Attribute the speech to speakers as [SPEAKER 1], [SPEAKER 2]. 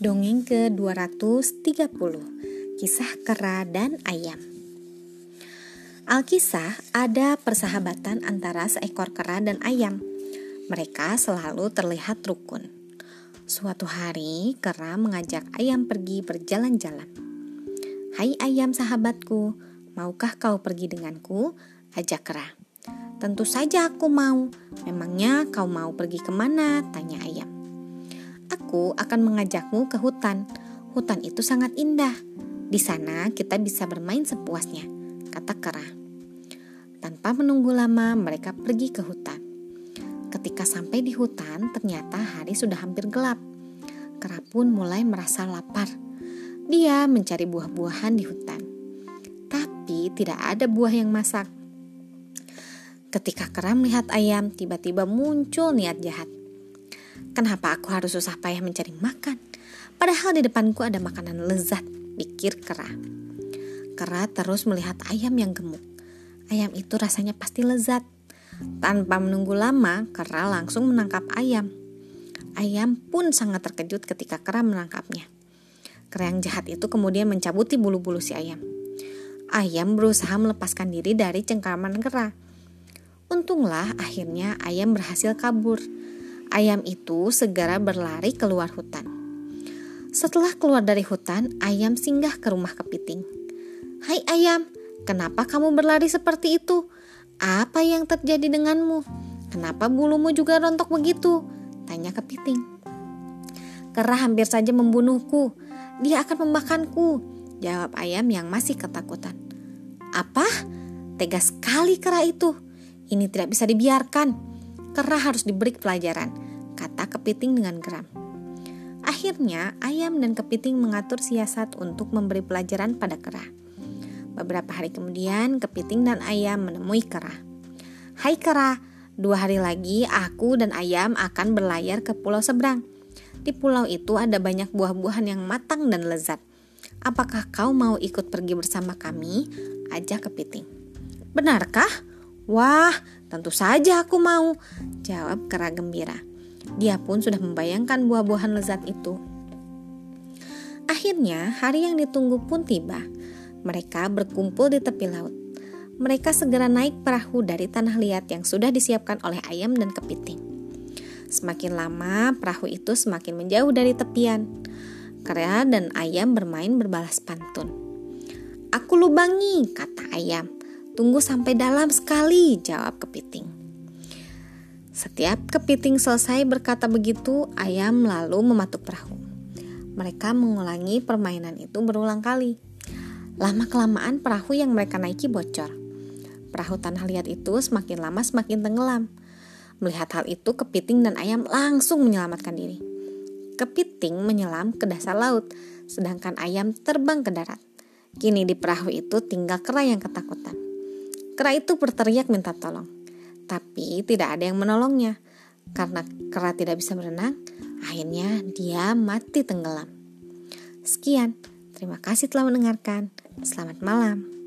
[SPEAKER 1] Dongeng ke-230 Kisah Kera dan Ayam. Alkisah ada persahabatan antara seekor kera dan ayam. Mereka selalu terlihat rukun. Suatu hari kera mengajak ayam pergi berjalan-jalan. Hai ayam sahabatku, maukah kau pergi denganku? Ajak kera. Tentu saja aku mau. Memangnya kau mau pergi ke mana? Tanya ayam Aku akan mengajakmu ke hutan. Hutan itu sangat indah. Di sana kita bisa bermain sepuasnya, kata kera. Tanpa menunggu lama, mereka pergi ke hutan. Ketika sampai di hutan, ternyata hari sudah hampir gelap. Kera pun mulai merasa lapar. Dia mencari buah-buahan di hutan, tapi tidak ada buah yang masak. Ketika kera melihat ayam, tiba-tiba muncul niat jahat. Kenapa aku harus susah payah mencari makan? Padahal di depanku ada makanan lezat, pikir kera. Kera terus melihat ayam yang gemuk. Ayam itu rasanya pasti lezat. Tanpa menunggu lama, kera langsung menangkap ayam. Ayam pun sangat terkejut ketika kera menangkapnya. Kera yang jahat itu kemudian mencabuti bulu-bulu si ayam. Ayam berusaha melepaskan diri dari cengkraman kera. Untunglah akhirnya ayam berhasil kabur ayam itu segera berlari keluar hutan. Setelah keluar dari hutan, ayam singgah ke rumah kepiting. Hai ayam, kenapa kamu berlari seperti itu? Apa yang terjadi denganmu? Kenapa bulumu juga rontok begitu? Tanya kepiting. Kera hampir saja membunuhku. Dia akan memakanku. Jawab ayam yang masih ketakutan. Apa? Tegas sekali kera itu. Ini tidak bisa dibiarkan. Kera harus diberi pelajaran, kepiting dengan geram. Akhirnya, ayam dan kepiting mengatur siasat untuk memberi pelajaran pada kera. Beberapa hari kemudian, kepiting dan ayam menemui kera. Hai kera, dua hari lagi aku dan ayam akan berlayar ke pulau seberang. Di pulau itu ada banyak buah-buahan yang matang dan lezat. Apakah kau mau ikut pergi bersama kami? Ajak kepiting. Benarkah? Wah, tentu saja aku mau, jawab kera gembira. Dia pun sudah membayangkan buah-buahan lezat itu. Akhirnya, hari yang ditunggu pun tiba. Mereka berkumpul di tepi laut. Mereka segera naik perahu dari tanah liat yang sudah disiapkan oleh ayam dan kepiting. Semakin lama, perahu itu semakin menjauh dari tepian. Kera dan ayam bermain berbalas pantun. Aku lubangi, kata ayam. Tunggu sampai dalam sekali, jawab kepiting. Setiap kepiting selesai berkata begitu, ayam lalu mematuk perahu. Mereka mengulangi permainan itu berulang kali. Lama-kelamaan perahu yang mereka naiki bocor. Perahu tanah liat itu semakin lama semakin tenggelam. Melihat hal itu, kepiting dan ayam langsung menyelamatkan diri. Kepiting menyelam ke dasar laut, sedangkan ayam terbang ke darat. Kini di perahu itu tinggal kera yang ketakutan. Kera itu berteriak minta tolong, tapi tidak ada yang menolongnya. Karena kera tidak bisa berenang, akhirnya dia mati tenggelam. Sekian, terima kasih telah mendengarkan. Selamat malam.